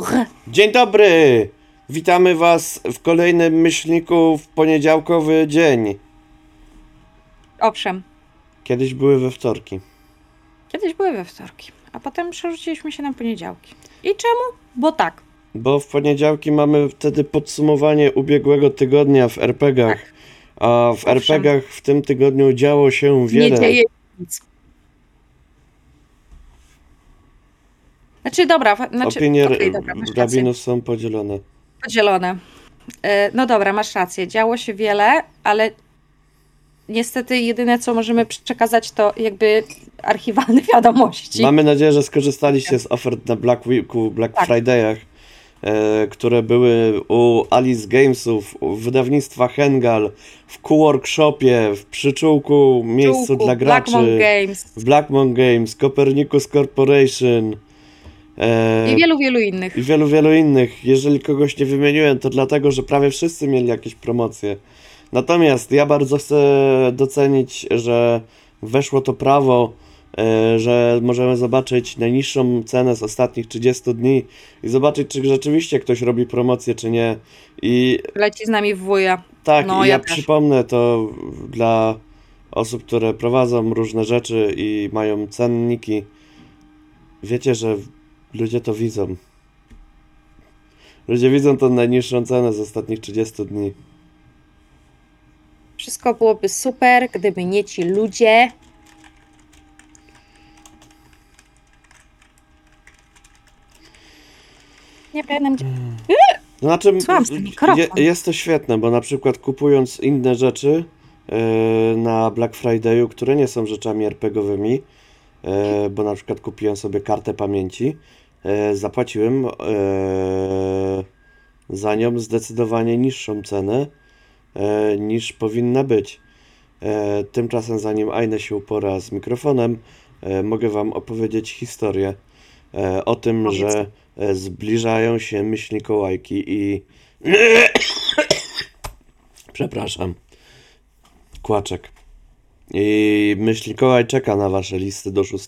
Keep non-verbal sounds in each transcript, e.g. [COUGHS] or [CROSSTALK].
Bonjour! Dzień dobry! Witamy Was w kolejnym myślniku w poniedziałkowy dzień. Owszem, Kiedyś były we wtorki. kiedyś były we wtorki, a potem przerzuciliśmy się na poniedziałki. I czemu? Bo tak. Bo w poniedziałki mamy wtedy podsumowanie ubiegłego tygodnia w RPGach. Tak. A w Owszem. RPGach w tym tygodniu działo się wiele. Nie dzieje nic. Znaczy, dobra, znaczy, Opinie okej, dobra, rabinów są podzielone. Podzielone. E, No dobra, masz rację. Działo się wiele, ale niestety jedyne, co możemy przekazać, to jakby archiwalne [LAUGHS] wiadomości. Mamy nadzieję, że skorzystaliście z ofert na Black Weeku, Black Tak. Friday'ach, e, które były u Alice Gamesów, u wydawnictwa Hengal, w Q-Workshopie, w Przyczółku, miejscu dla graczy, Blackmon Games w Blackmon Games, Copernicus Corporation i wielu, wielu innych. i wielu, wielu innych. Jeżeli kogoś nie wymieniłem, to dlatego, że prawie wszyscy mieli jakieś promocje. Natomiast ja bardzo chcę docenić, że weszło to prawo, e, że możemy zobaczyć najniższą cenę z ostatnich 30 dni i zobaczyć, czy rzeczywiście ktoś robi promocję, czy nie. I Leci z nami w wuja. tak, No, i ja ja przypomnę to dla osób, które prowadzą różne rzeczy i mają cenniki. Wiecie, że ludzie to widzą. Ludzie widzą tą najniższą cenę z ostatnich 30 dni. Wszystko byłoby super, gdyby nie ci ludzie. Nie będę. To znaczy, Słucham, je, jest to świetne, bo na przykład kupując inne rzeczy e, na Black Friday'u, które nie są rzeczami RPGowymi, e, bo na przykład kupiłem sobie kartę pamięci, zapłaciłem e, za nią zdecydowanie niższą cenę e, niż powinna być. E, tymczasem, zanim Aine się upora z mikrofonem, e, mogę Wam opowiedzieć historię e, o tym, Powiedz. że e, zbliżają się myśl Mikołajki i [COUGHS] przepraszam, kłaczek. I myśl Mikołaj czeka na Wasze listy do 6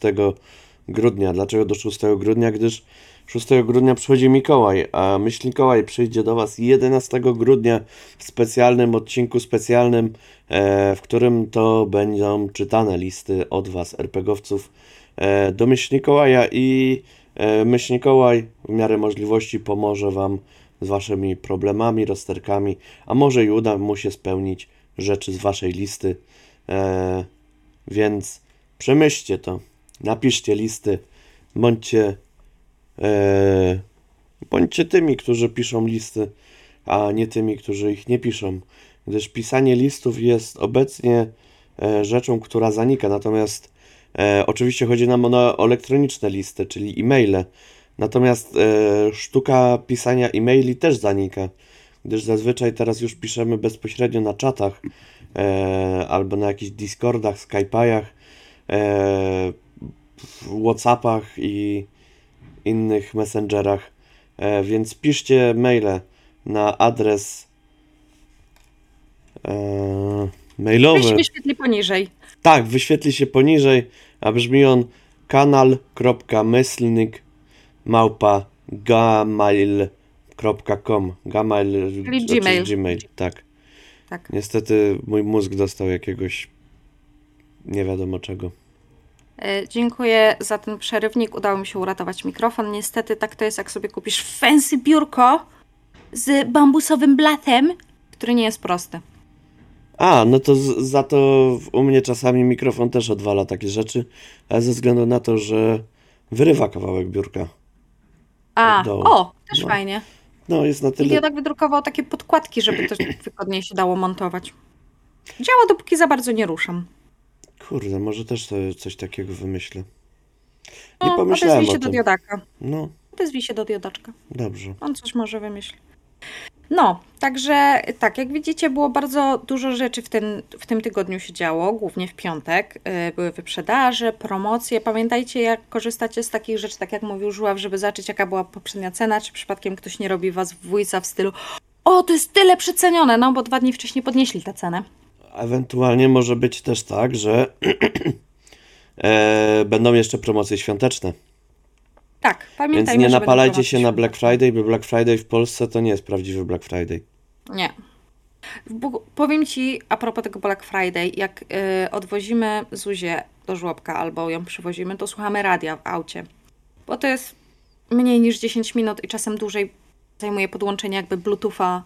grudnia. Dlaczego do 6 grudnia? Gdyż 6 grudnia przychodzi Mikołaj, a myśl Mikołaj przyjdzie do Was 11 grudnia w specjalnym odcinku specjalnym, e, w którym to będą czytane listy od Was, RPGowców, e, do myśl Mikołaja i e, myśl Mikołaj w miarę możliwości pomoże Wam z Waszymi problemami, rozterkami, a może i uda mu się spełnić rzeczy z Waszej listy. Więc przemyślcie to, napiszcie listy, bądźcie, e, bądźcie tymi, którzy piszą listy, a nie tymi, którzy ich nie piszą, gdyż pisanie listów jest obecnie e, rzeczą, która zanika, natomiast e, oczywiście chodzi nam o, o elektroniczne listy, czyli e-maile, natomiast e, sztuka pisania e-maili też zanika, gdyż zazwyczaj teraz już piszemy bezpośrednio na czatach, e, albo na jakichś Discordach, Skype'ach, e, Whatsappach i innych messengerach. E, więc piszcie maile na adres e, mailowy. Wyś, wyświetli poniżej. Tak, wyświetli się poniżej, a brzmi on kanal.myślnik małpa gmail.com Gmail, Czyli znaczy Gmail. Gmail, tak. Tak. Niestety mój mózg dostał jakiegoś nie wiadomo czego. E, Dziękuję za ten przerywnik. Udało mi się uratować mikrofon. Niestety tak to jest, jak sobie kupisz fancy biurko z bambusowym blatem, który nie jest prosty. A, no to z, za to u mnie czasami mikrofon też odwala takie rzeczy, ale ze względu na to, że wyrywa kawałek biurka. A, dołu. o, też No. fajnie. No, jest na I tyle. ja tak wydrukował takie podkładki, żeby to [CLEARS THROAT] wygodniej się dało montować. Działa, dopóki za bardzo nie ruszam. Kurde, może też sobie coś takiego wymyślę. Nie No, pomyślałem odezwij o się do tym. diodaka. No, Odezwij się do diodaczka. dobrze. On coś może wymyśli. No, także tak, jak widzicie, było bardzo dużo rzeczy w, ten, w tym tygodniu się działo, głównie w piątek. Yy, Były wyprzedaże, promocje. Pamiętajcie, jak korzystacie z takich rzeczy, tak jak mówił Żuław, żeby zobaczyć, jaka była poprzednia cena, czy przypadkiem ktoś nie robi was w wujca w stylu o, to jest tyle przecenione, no bo dwa dni wcześniej podnieśli tę cenę. Ewentualnie może być też tak, że [CLEARS THROAT] e, będą jeszcze promocje świąteczne. Tak, Więc pamiętajmy, nie że napalajcie się na Black. Friday, bo Black Friday w Polsce to nie jest prawdziwy Black Friday. Nie. Bo, powiem Ci, a propos tego Black Friday, jak y, odwozimy Zuzię do żłobka albo ją przywozimy, to słuchamy radia w aucie. Bo to jest mniej niż 10 minut i czasem dłużej zajmuje podłączenie jakby Bluetootha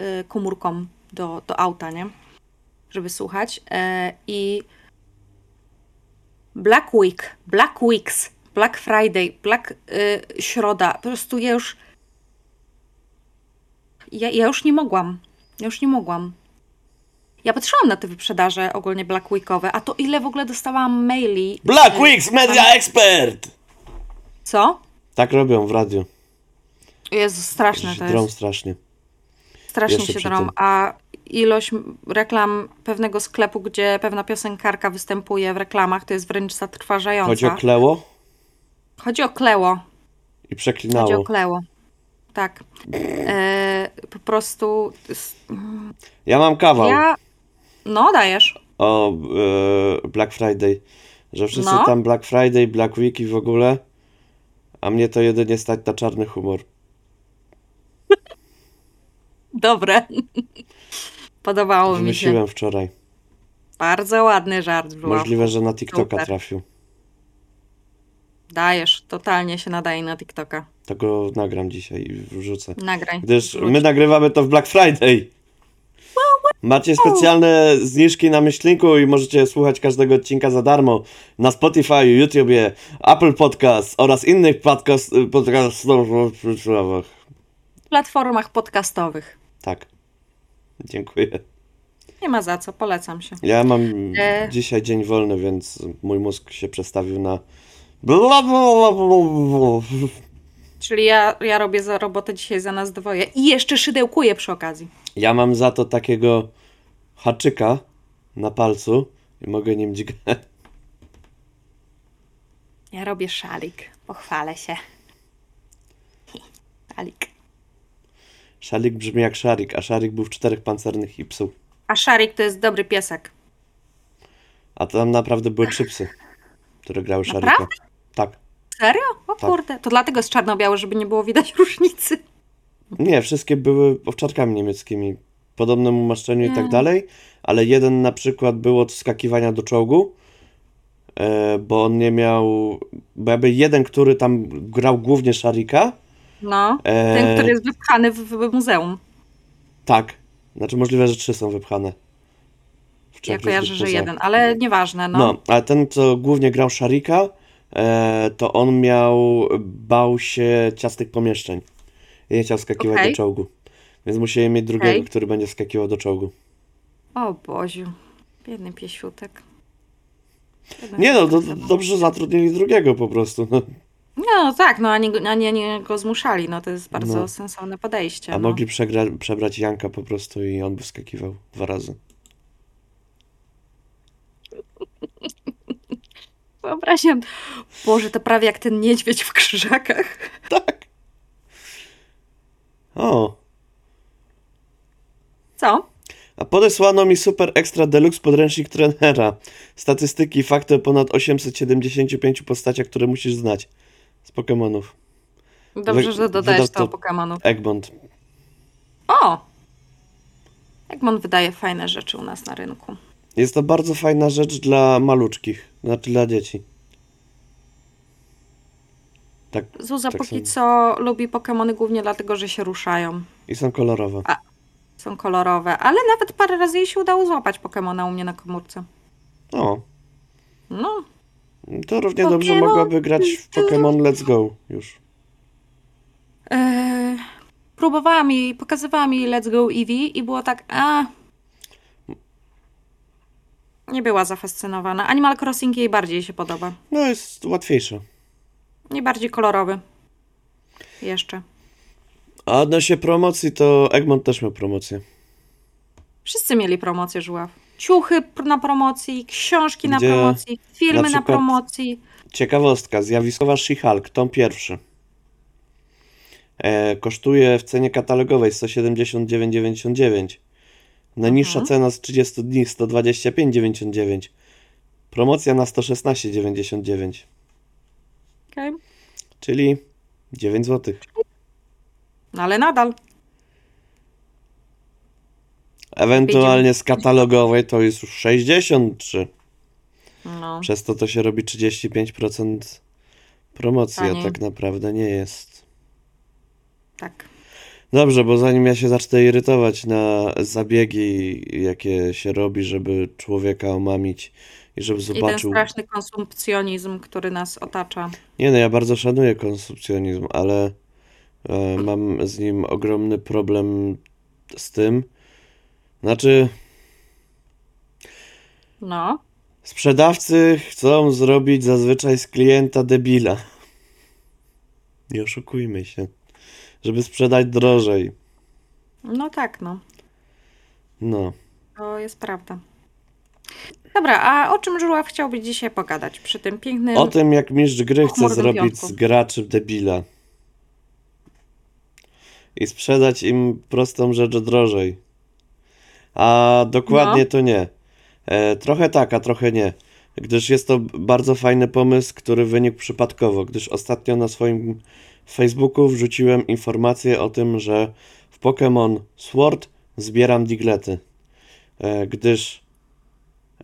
y, komórką do, do auta, nie? Żeby słuchać. E, I Black Week, Black Weeks, Black Friday, Black y, Środa, po prostu ja już ja, ja już nie mogłam. Ja już nie mogłam. Ja patrzyłam na te wyprzedaże ogólnie Black Weekowe, a to ile w ogóle dostałam maili. Black y, Weeks Media Expert! Co? Tak robią w radiu. Jezu, straszne to Drą jest. strasznie. Strasznie jeszcze się drą. A ilość reklam pewnego sklepu, gdzie pewna piosenkarka występuje w reklamach, to jest wręcz zatrważająca. Chodzi o Kleło Chodzi o Kleło. i Chodzi o przeklinało. Kleło. Tak. E, po prostu. Ja mam kawał Ja. No, dajesz. o e, Black Friday. Że wszyscy No. tam Black Friday, Black Week i w ogóle. A mnie to jedynie stać na czarny humor. Dobre. Podobało mi się. Wymyśliłem wczoraj. Bardzo ładny żart był. Możliwe, że na TikToka Super. trafił. Dajesz, totalnie się nadaje na TikToka. To go nagram dzisiaj i wrzucę. Nagraj. Gdyż Wróć. my nagrywamy to w Black Friday. Macie specjalne zniżki na myślniku i możecie słuchać każdego odcinka za darmo na Spotify, YouTubie, Apple Podcast oraz innych podcast, podcastowych. W platformach podcastowych. Tak. [LAUGHS] Dziękuję. Nie ma za co, polecam się. Ja mam E. dzisiaj dzień wolny, więc mój mózg się przestawił na. Bla, bla, bla. Czyli ja, ja robię za robotę dzisiaj za nas dwoje. I jeszcze szydełkuję przy okazji. Ja mam za to takiego haczyka na palcu i mogę nim dźgać. Ja robię szalik. Pochwalę się. [LAUGHS] Szalik. Szalik brzmi jak szarik, a szarik był w czterech pancernych i psu. A szarik to jest dobry piesek. A tam naprawdę były chipsy, które grały szarika. Naprawdę? Tak. Serio? O Tak. kurde. To dlatego jest czarno-biały, żeby nie było widać [LAUGHS] różnicy. Nie, wszystkie były owczarkami niemieckimi. Podobnym umaszczeniu i tak Nie. dalej, ale jeden na przykład był od skakiwania do czołgu, e, bo on nie miał, bo jakby jeden, który tam grał głównie szarika, No. e, Ten, który jest wypchany w, w muzeum. tak, znaczy możliwe, że trzy są wypchane. W Ja kojarzę, że jeden, ale nieważne, no. No, ale ten, co głównie grał szarika, e, to on miał, bał się ciasnych pomieszczeń i nie chciał skakiwać Okej. do czołgu. Więc musieli mieć drugiego, Okej. który będzie skakiwał do czołgu. O Boziu. Biedny piesiutek. Biedny Nie no, piesiutek. dobrze zatrudnili drugiego po prostu. No. No tak, no ani, go- ani, ani go zmuszali, no to jest bardzo No. sensowne podejście. A no. mogli przegra, przebrać Janka po prostu i on by skakiwał dwa razy. [LAUGHS] Wyobraźam. Boże, to prawie jak ten niedźwiedź w krzyżakach. [LAUGHS] Tak. O, Co? a podesłano mi super extra deluxe podręcznik trenera. Statystyki i fakty o ponad 875 postaciach, które musisz znać. Z Pokémonów. Dobrze, że dodajesz to to- Pokémonów. Egmont. O! Egmont wydaje fajne rzeczy u nas na rynku. Jest to bardzo fajna rzecz dla maluczkich, znaczy dla dzieci. Tak, Zuza Tak póki samo. co lubi Pokémony głównie dlatego, że się ruszają. i są kolorowe. Są kolorowe, ale nawet parę razy jej się udało złapać Pokémona u mnie na komórce. O, No, to równie dobrze Pokémon. mogłaby grać w Pokémon Let's Go już. Eee, próbowałam i pokazywałam jej Let's Go Eevee i było tak, a nie była zafascynowana. Animal Crossing jej bardziej się podoba. No jest łatwiejsze. Nie bardziej kolorowy. Jeszcze. A odnośnie promocji, to Egmont też miał promocję. Wszyscy mieli promocję żuław. Ciuchy na promocji, książki na Gdzie promocji, filmy na na, przykład- promocji. Ciekawostka, zjawiskowa She-Hulk, tom pierwszy. E, kosztuje w cenie katalogowej 179,99. Najniższa Mhm. cena z 30 dni 125,99. Promocja na 116,99. Okej. czyli 9 zł. No ale nadal. Ewentualnie z katalogowej to jest już 63. No. Przez to to się robi 35% promocji, a tak naprawdę nie jest. Tak. Dobrze, bo zanim ja się zacznę irytować na zabiegi, jakie się robi, żeby człowieka omamić i żeby I ten zobaczył. straszny konsumpcjonizm, który nas otacza. Nie no, ja bardzo szanuję konsumpcjonizm, ale e, mam z nim ogromny problem z tym. Znaczy, No. sprzedawcy chcą zrobić zazwyczaj z klienta debila. Nie oszukujmy się. Żeby sprzedać drożej. No tak, no. No. To jest prawda. Dobra, a o czym Żuław chciałby dzisiaj pogadać przy tym pięknym... O tym, jak mistrz gry chce zrobić piątku. z graczy debila. I sprzedać im prostą rzecz drożej. A dokładnie No. to nie. E, trochę tak, a trochę nie. Gdyż jest to bardzo fajny pomysł, który wynikł przypadkowo, gdyż ostatnio na swoim Facebooku wrzuciłem informację o tym, że w Pokémon Sword zbieram diglety. E, gdyż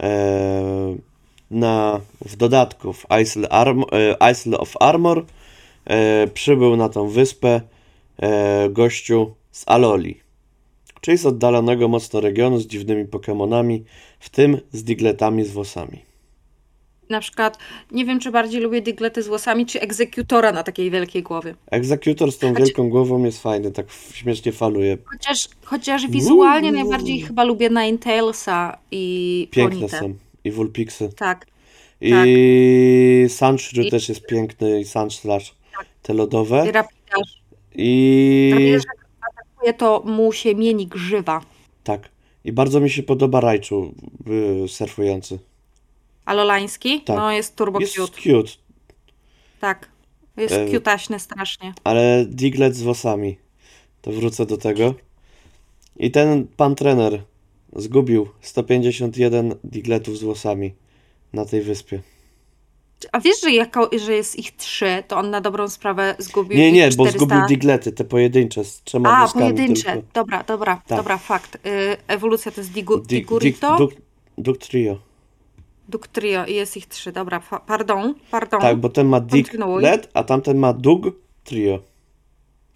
e, na, w dodatku w Isle, Arm, e, Isle of Armor e, przybył na tą wyspę e, gościu z Aloli, czyli z oddalonego mocno regionu z dziwnymi Pokemonami, w tym z digletami z włosami. Na przykład, nie wiem, czy bardziej lubię diglety z włosami, czy egzekutora na takiej wielkiej głowie. Egzekutor z tą wielką głową jest fajny, tak śmiesznie faluje. Chociaż, chociaż wizualnie Uuu. najbardziej chyba lubię Ninetale'a i Piękne są. I Vulpixy. Tak. I Sunshrew I- też jest piękny, i Sunslash. Tak. Te lodowe. I Rapidash. I Atakuje, to mu się mieni grzywa. tak. I bardzo mi się podoba Raichu y, surfujący. Alolański? Tak. No jest turbo Jest cute. cute, Tak. Jest E, cutaśny strasznie. ale Diglett z włosami. To wrócę do tego. I ten pan trener zgubił 151 Digletów z włosami na tej wyspie. A wiesz, że, jako, że jest ich trzy, to on na dobrą sprawę zgubił Nie, nie, bo 400... zgubił Diglety, te pojedyncze z trzema A, pojedyncze. tylko. Dobra, dobra, Tak. dobra, fakt. Y, ewolucja to jest digu, Dig- dig- Digurito, Dug, Dug Trio. Ductrio i jest ich trzy. Dobra, pardon, pardon. Tak, bo ten ma. Diglet, a tamten ma Dug Trio.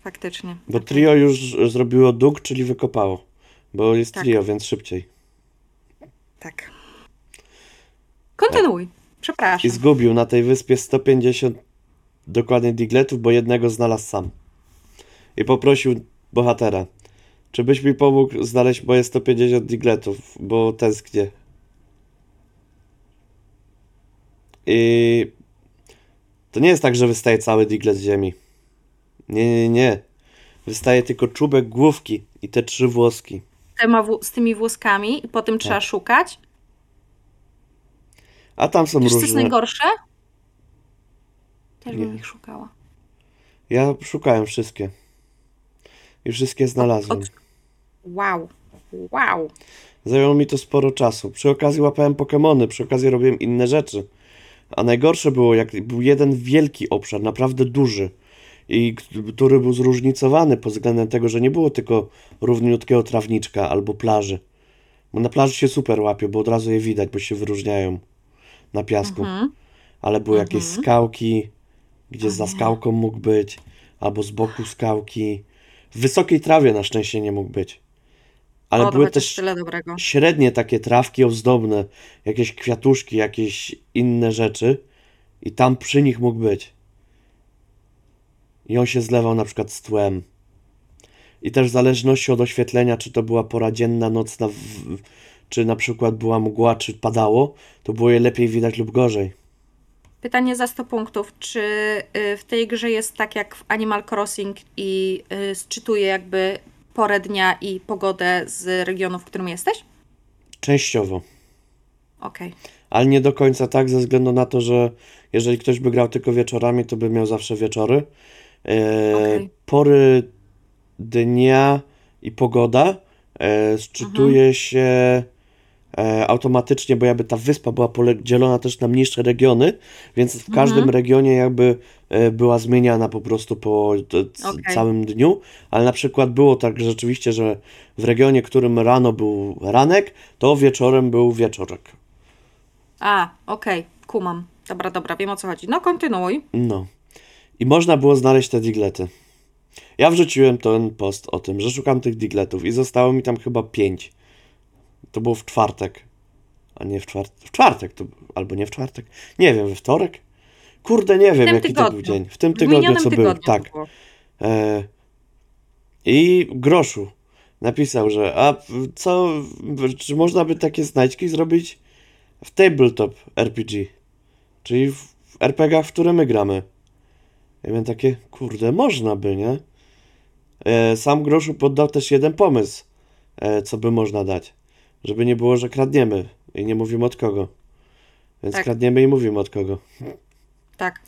Faktycznie. Bo Okej. trio już zrobiło Dug, czyli wykopało. Bo jest Tak. trio, więc szybciej. Tak. Kontynuuj. I Przepraszam. zgubił na tej wyspie 150 dokładnie digletów, bo jednego znalazł sam. I poprosił bohatera, czy byś mi pomógł znaleźć moje 150 digletów, bo tęsknię. I to nie jest tak, że wystaje cały diglet z ziemi. Nie, nie, nie. Wystaje tylko czubek główki i te trzy włoski. Z tymi włoskami i potem trzeba Tak. szukać. A tam są Wiesz, co jest różne. najgorsze? Też bym Nie. ich szukała. Ja szukałem wszystkie. I wszystkie znalazłem. Od- Wow. Wow. Zajęło mi to sporo czasu. Przy okazji łapałem Pokemony, przy okazji robiłem inne rzeczy. A najgorsze było, jak był jeden wielki obszar, naprawdę duży, i który był zróżnicowany pod względem tego, że nie było tylko równiutkiego trawniczka albo plaży. Bo na plaży się super łapie, bo od razu je widać, bo się wyróżniają na piasku. Mhm. Ale były jakieś Mhm. skałki, gdzie za skałką mógł być, albo z boku skałki. W wysokiej trawie na szczęście nie mógł być. Ale o, były też średnie takie trawki ozdobne, jakieś kwiatuszki, jakieś inne rzeczy i tam przy nich mógł być. I on się zlewał na przykład z tłem. I też w zależności od oświetlenia, czy to była pora dzienna, nocna, w- czy na przykład była mgła, czy padało, to było je lepiej widać lub gorzej. Pytanie za 100 punktów. Czy y, w tej grze jest tak jak w Animal Crossing i y, sczytuje jakby porę dnia i pogodę z regionu, w którym jesteś? Częściowo. Okej. Ale nie do końca tak, ze względu na to, że jeżeli ktoś by grał tylko wieczorami, to by miał zawsze wieczory. E, Okej. Pory dnia i pogoda e, szczytuje się e, automatycznie, bo jakby ta wyspa była podzielona też na mniejsze regiony, więc w każdym regionie jakby e, była zmieniana po prostu po Okej. całym dniu, ale na przykład było tak rzeczywiście, że w regionie, którym rano był ranek, to wieczorem był wieczorek. A, okej, kumam. Dobra, dobra, wiem o co chodzi. No, kontynuuj. No. I można było znaleźć te diglety. Ja wrzuciłem ten post o tym, że szukam tych digletów i zostało mi tam chyba pięć. To było w czwartek. A nie w czwartek. W czwartek to, albo nie w czwartek. Nie wiem, we wtorek? Kurde, nie wiem, jaki to był tygodniu. dzień. W tym tygodniu, co był. tygodniu Tak. E, I Groszu napisał, że a co, czy można by takie znajdźki zrobić w tabletop RPG, czyli w w RPG, w które my gramy. Ja miałem takie, kurde, można by, nie? E, sam Groszu poddał też jeden pomysł, e, co by można dać. Żeby nie było, że kradniemy i nie mówimy od kogo. Więc Tak. kradniemy i mówimy od kogo Tak.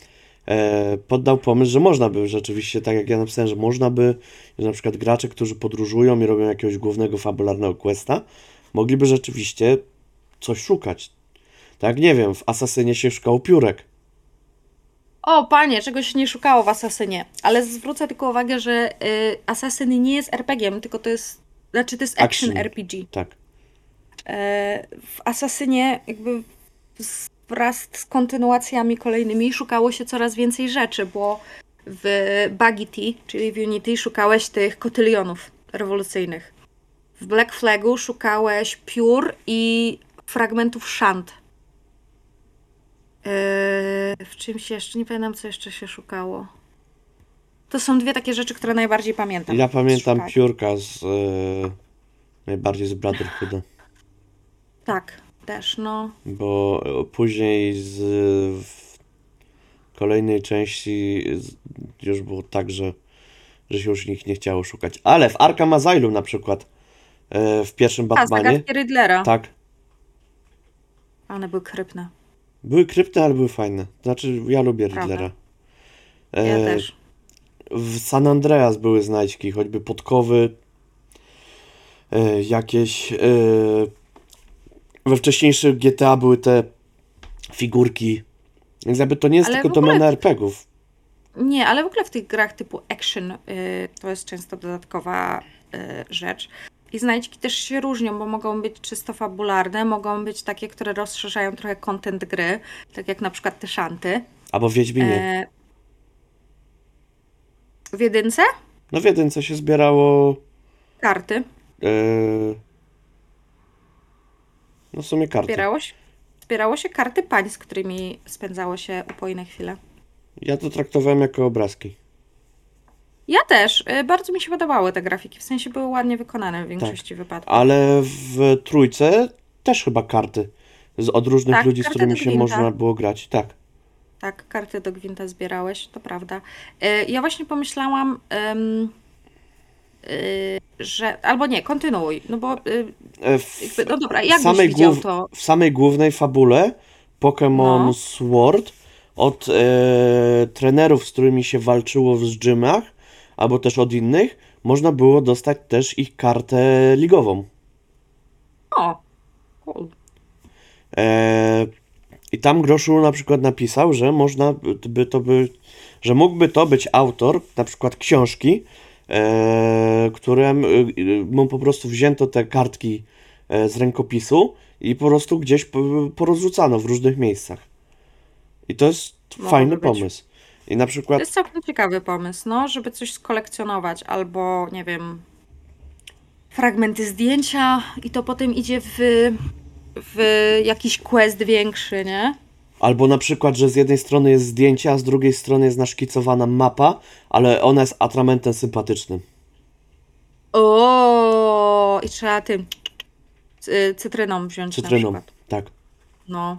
e, poddał pomysł, że można by rzeczywiście, tak jak ja napisałem, że można by, że na przykład gracze, którzy podróżują i robią jakiegoś głównego fabularnego questa, mogliby rzeczywiście coś szukać. Tak, nie wiem, w Asasynie się szukało piórek. O, panie, czegoś nie szukało w Asasynie. Ale zwrócę tylko uwagę, że y, Asasyn nie jest RPG-iem, tylko to jest. Znaczy, to jest action, Action. RPG. Tak. E, w Asasynie jakby wraz z kontynuacjami kolejnymi szukało się coraz więcej rzeczy, bo w Bagity, czyli w Unity, szukałeś tych kotylionów rewolucyjnych. W Black Flagu szukałeś piór i fragmentów szant. E, w czymś jeszcze, nie pamiętam co jeszcze się szukało. To są dwie takie rzeczy, które najbardziej pamiętam. Ja pamiętam piórka z e, najbardziej z Brotherhooda, Tak, też, no. bo e, później z w kolejnej części już było tak, że, że się już nikt nie chciało szukać. Ale w Arkham Asylum na przykład e, w pierwszym A, Batmanie zagadki Riddlera. tak, One były krypne. Były krypty, ale były fajne. Znaczy, ja lubię Prawda. Riddlera. Ja E, też. W San Andreas były znajdźki, choćby podkowy, e, jakieś. E, we wcześniejszych GTA były te figurki. Więc jakby to nie jest Ale tylko ogóle- domena RPGów. Nie, ale w ogóle w tych grach typu action y, to jest często dodatkowa y, rzecz. I znajdźki też się różnią, bo mogą być czysto fabularne, mogą być takie, które rozszerzają trochę content gry, tak jak na przykład te szanty. Albo w Wiedźminie. E, w jedynce No w jedynce się zbierało. karty. E, no w sumie karty. Zbierało się, zbierało się karty pań, z którymi spędzało się upojne chwile. Ja to traktowałem jako obrazki. Ja też. y, Bardzo mi się podobały te grafiki, w sensie były ładnie wykonane w większości wypadków. Ale w trójce też chyba karty. Z, od różnych Tak, ludzi, z którymi się można było grać. Tak. Tak, karty do Gwinta zbierałeś, to prawda. Y, Ja właśnie pomyślałam, y, że. Albo nie, kontynuuj. No bo. y, E, Jakby, no dobra, jak samej, byś głów- to? w samej głównej fabule Pokémon No. Sword od e, trenerów, z którymi się walczyło w gymach, albo też od innych, można było dostać też ich kartę ligową. O, cool. E, I tam Groszu na przykład napisał, że można by to by, że mógłby to być autor na przykład książki, e, którym e, mu po prostu wzięto te kartki e, z rękopisu i po prostu gdzieś po- porozrzucano w różnych miejscach. I to jest Mogłoby fajny być. pomysł. I na To przykład jest całkiem ciekawy pomysł, no, żeby coś skolekcjonować, albo nie wiem, fragmenty zdjęcia i to potem idzie w, w jakiś quest większy, nie? Albo na przykład, że z jednej strony jest zdjęcie, a z drugiej strony jest naszkicowana mapa, ale ona jest atramentem sympatycznym. O, i trzeba tym cy- cytryną wziąć na Cytryną. przykład. Tak. No.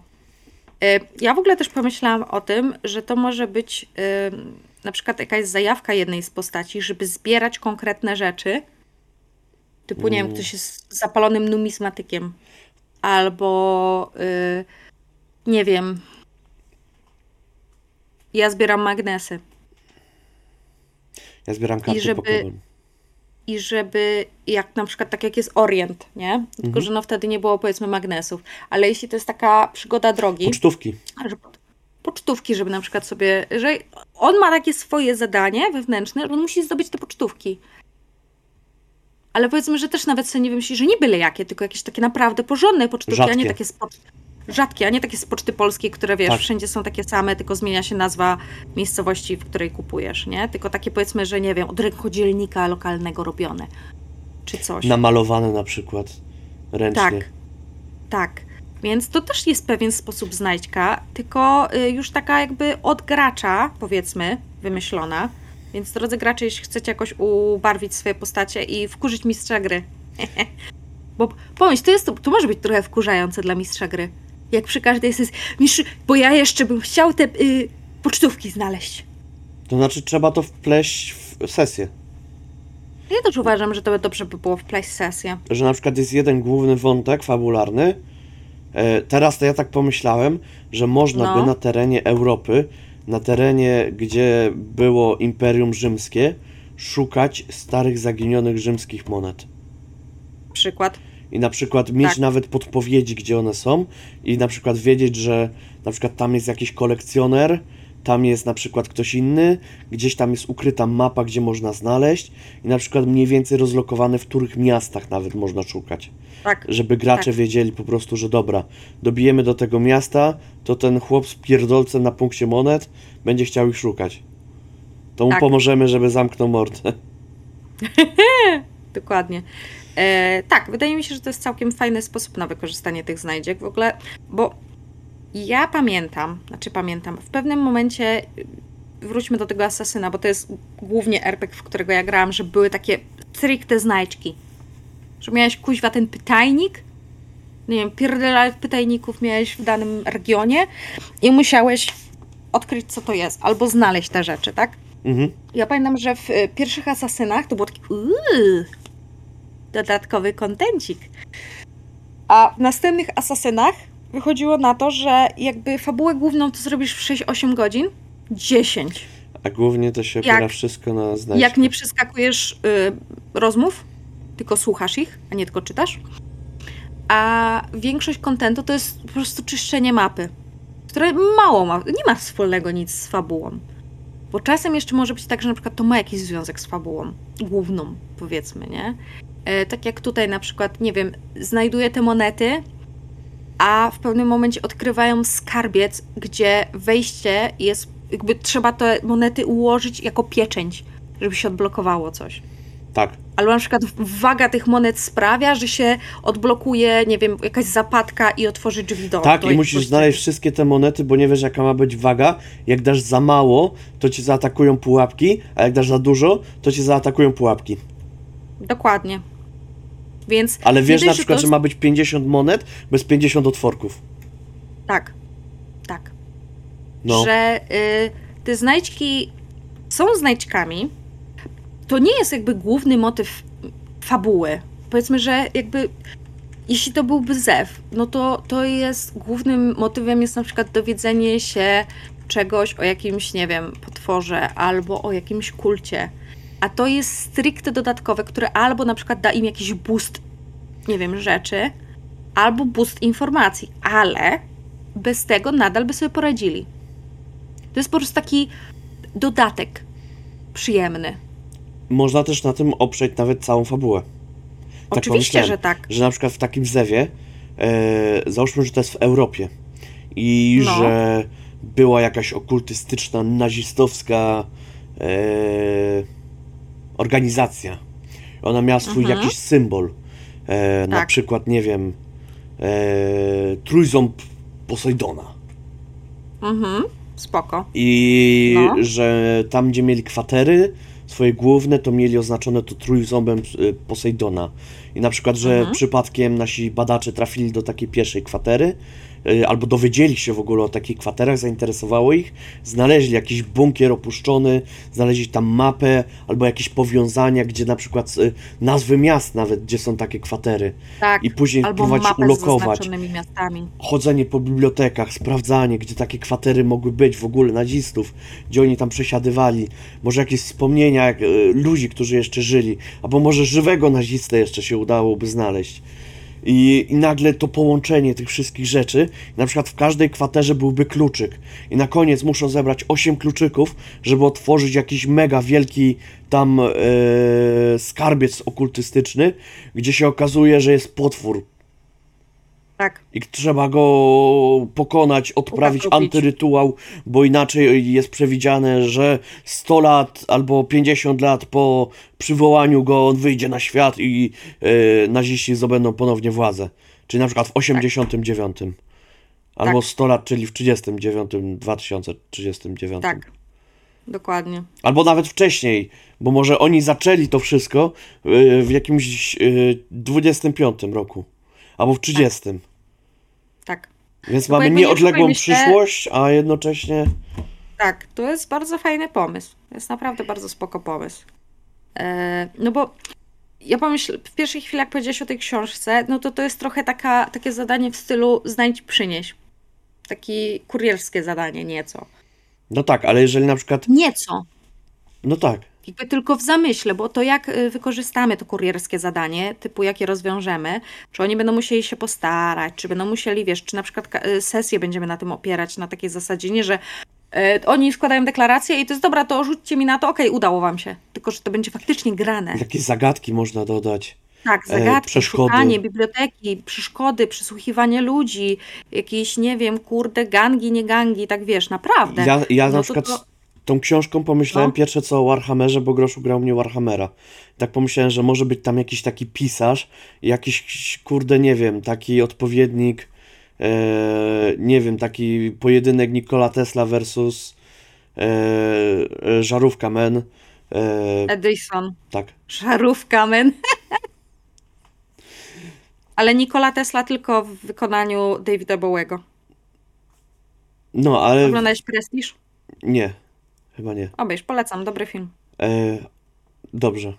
Y, Ja w ogóle też pomyślałam o tym, że to może być y, na przykład jakaś zajawka jednej z postaci, żeby zbierać konkretne rzeczy. Typu, nie wiem, ktoś jest zapalonym numizmatykiem. Albo y, nie wiem. Ja zbieram magnesy. Ja zbieram karty żeby- Pokémon. i żeby, jak na przykład tak jak jest Orient, nie? Tylko, że no wtedy nie było powiedzmy magnesów, ale jeśli to jest taka przygoda drogi, Pocztówki. że po- pocztówki, żeby na przykład sobie, że on ma takie swoje zadanie wewnętrzne, że on musi zdobyć te pocztówki. Ale powiedzmy, że też nawet sobie nie wymyśli, że nie byle jakie, tylko jakieś takie naprawdę porządne pocztówki, a nie Rzadkie. takie z poczty, rzadkie, a nie takie z poczty polskiej, które wiesz, Tak. wszędzie są takie same, tylko zmienia się nazwa miejscowości, w której kupujesz, nie? Tylko takie powiedzmy, że nie wiem, od rękodzielnika lokalnego robione. Czy coś. Namalowane na przykład ręcznie. Tak, tak. Więc to też jest pewien sposób znajdźka, tylko y, już taka jakby od gracza, powiedzmy, wymyślona. Więc drodzy gracze, jeśli chcecie jakoś ubarwić swoje postacie i wkurzyć mistrza gry. [LAUGHS] Bo pomyśl, to, jest, to, to może być trochę wkurzające dla mistrza gry. Jak przy każdej sesji, mistrz, bo ja jeszcze bym chciał te y, pocztówki znaleźć. To znaczy trzeba to wpleść w sesję. Ja też uważam, że to by dobrze by było wpleść sesję. Że na przykład jest jeden główny wątek fabularny. E, Teraz to ja tak pomyślałem, że można No. by na terenie Europy, na terenie, gdzie było Imperium Rzymskie, szukać starych, zaginionych rzymskich monet. Przykład. I na przykład mieć Tak. nawet podpowiedzi, gdzie one są, i na przykład wiedzieć, że na przykład tam jest jakiś kolekcjoner, tam jest na przykład ktoś inny, gdzieś tam jest ukryta mapa, gdzie można znaleźć, i na przykład mniej więcej rozlokowane, w których miastach nawet można szukać. Tak. Żeby gracze Tak. wiedzieli po prostu, że dobra, dobijemy do tego miasta, to ten chłop z pierdolcem na punkcie monet będzie chciał ich szukać. To mu Tak. pomożemy, żeby zamknął mordę. [LAUGHS] Dokładnie. E, tak, wydaje mi się, że to jest całkiem fajny sposób na wykorzystanie tych znajdziek w ogóle, bo ja pamiętam, znaczy pamiętam, w pewnym momencie y, wróćmy do tego asasyna, bo to jest głównie RPG, w którego ja grałam, że były takie stricte znajdźki. Że miałeś kuźwa ten pytajnik, nie wiem, pierdolę pytajników miałeś w danym regionie i musiałeś odkryć, co to jest, albo znaleźć te rzeczy, tak? Mhm. Ja pamiętam, że w y, pierwszych asasynach to było taki uuu, dodatkowy kontencik. A w następnych asasynach wychodziło na to, że jakby fabułę główną to zrobisz w 6-8 godzin, 10. A głównie to się opiera Jak- wszystko na znajdźkach. Jak nie przeskakujesz y, rozmów, tylko słuchasz ich, a nie tylko czytasz. A większość kontentu to jest po prostu czyszczenie mapy, które mało ma, nie ma wspólnego nic z fabułą. Bo czasem jeszcze może być tak, że na przykład to ma jakiś związek z fabułą główną, powiedzmy, nie? E, tak jak tutaj na przykład, nie wiem, znajduję te monety, a w pewnym momencie odkrywają skarbiec, gdzie wejście jest, jakby trzeba te monety ułożyć jako pieczęć, żeby się odblokowało coś. Tak. Albo na przykład waga tych monet sprawia, że się odblokuje, nie wiem, jakaś zapadka i otworzy drzwi do Tak, i musisz znaleźć wszystkie te monety, bo nie wiesz jaka ma być waga. Jak dasz za mało, to cię zaatakują pułapki, a jak dasz za dużo, to cię zaatakują pułapki. Dokładnie. Więc Ale wiesz na przykład, to że ma być 50 monet bez 50 otworków. Tak, tak. No. Że y, te znajdźki są znajdźkami. To nie jest jakby główny motyw fabuły. Powiedzmy, że jakby jeśli to byłby zew, no to to jest głównym motywem jest na przykład dowiedzenie się czegoś o jakimś, nie wiem, potworze albo o jakimś kulcie. A to jest stricte dodatkowe, które albo na przykład da im jakiś boost, nie wiem, rzeczy, albo boost informacji, ale bez tego nadal by sobie poradzili. To jest po prostu taki dodatek przyjemny. Można też na tym oprzeć nawet całą fabułę. Tak Oczywiście, że tak. Że na przykład w takim zewie, e, załóżmy, że to jest w Europie i No. że była jakaś okultystyczna, nazistowska e, organizacja. Ona miała swój Mhm. jakiś symbol. E, Na Tak. przykład, nie wiem, e, trójząb Posejdona. Mhm, spoko. I No. że tam, gdzie mieli kwatery swoje główne, to mieli oznaczone to trójząbem y, Posejdona. I na przykład, że Mhm. przypadkiem nasi badacze trafili do takiej pierwszej kwatery, albo dowiedzieli się w ogóle o takich kwaterach, zainteresowało ich, znaleźli jakiś bunkier opuszczony, znaleźli tam mapę albo jakieś powiązania, gdzie na przykład y, nazwy miast nawet, gdzie są takie kwatery. Tak. I później próbować ulokować. chodzenie po bibliotekach, sprawdzanie, gdzie takie kwatery mogły być w ogóle nazistów, gdzie oni tam przesiadywali, może jakieś wspomnienia jak, e, ludzi, którzy jeszcze żyli, albo może żywego nazistę jeszcze się udałoby znaleźć. I, I nagle to połączenie tych wszystkich rzeczy, na przykład w każdej kwaterze byłby kluczyk. I na koniec muszą zebrać 8 kluczyków, żeby otworzyć jakiś mega wielki tam e, skarbiec okultystyczny, gdzie się okazuje, że jest potwór, Tak. i trzeba go pokonać, odprawić antyrytuał, bo inaczej jest przewidziane, że 100 lat albo 50 lat po przywołaniu go on wyjdzie na świat i e, naziści zdobędą ponownie władzę. Czyli na przykład w 89. Albo Tak. 100 lat, czyli w 39, 2039. Tak. Dokładnie. Albo nawet wcześniej, bo może oni zaczęli to wszystko e, w jakimś e, 25 roku. Albo w 30. Tak. Więc bo mamy nieodległą przyszłość, a jednocześnie. Tak, to jest bardzo fajny pomysł. To jest naprawdę bardzo spoko pomysł. E, no bo ja pomyśl, w pierwszej chwili, jak powiedziałeś o tej książce, no to to jest trochę taka, takie zadanie w stylu znajdź, przynieś. Takie kurierskie zadanie, nieco. No tak, ale jeżeli na przykład. Nieco. No tak. Jakby tylko w zamyśle, bo to jak y, wykorzystamy to kurierskie zadanie, typu jak je rozwiążemy, czy oni będą musieli się postarać, czy będą musieli, wiesz, czy na przykład y, sesję będziemy na tym opierać, na takiej zasadzie, nie, że y, oni składają deklarację i to jest dobra, to rzućcie mi na to, okej, udało wam się. Tylko, że to będzie faktycznie grane. Jakieś zagadki można dodać. Tak, e, zagadki, przeszkody. szukanie, biblioteki, przeszkody, przysłuchiwanie ludzi, jakieś, nie wiem, kurde, gangi, nie gangi, tak wiesz, naprawdę. Ja, ja No na przykład to- tą książką pomyślałem No. pierwsze co o Warhammerze, bo Groszu grał mnie Warhammera. Tak pomyślałem, że może być tam jakiś taki pisarz, jakiś, kurde, nie wiem, taki odpowiednik, e, nie wiem, taki pojedynek Nikola Tesla versus e, e, Żarówka Men. E, Edison. tak. Żarówka, men. [LAUGHS] Ale Nikola Tesla tylko w wykonaniu Davida Bowiego. No, ale Oglądałeś Prestiż? nie, chyba nie. Obejrz, polecam, dobry film. E, dobrze.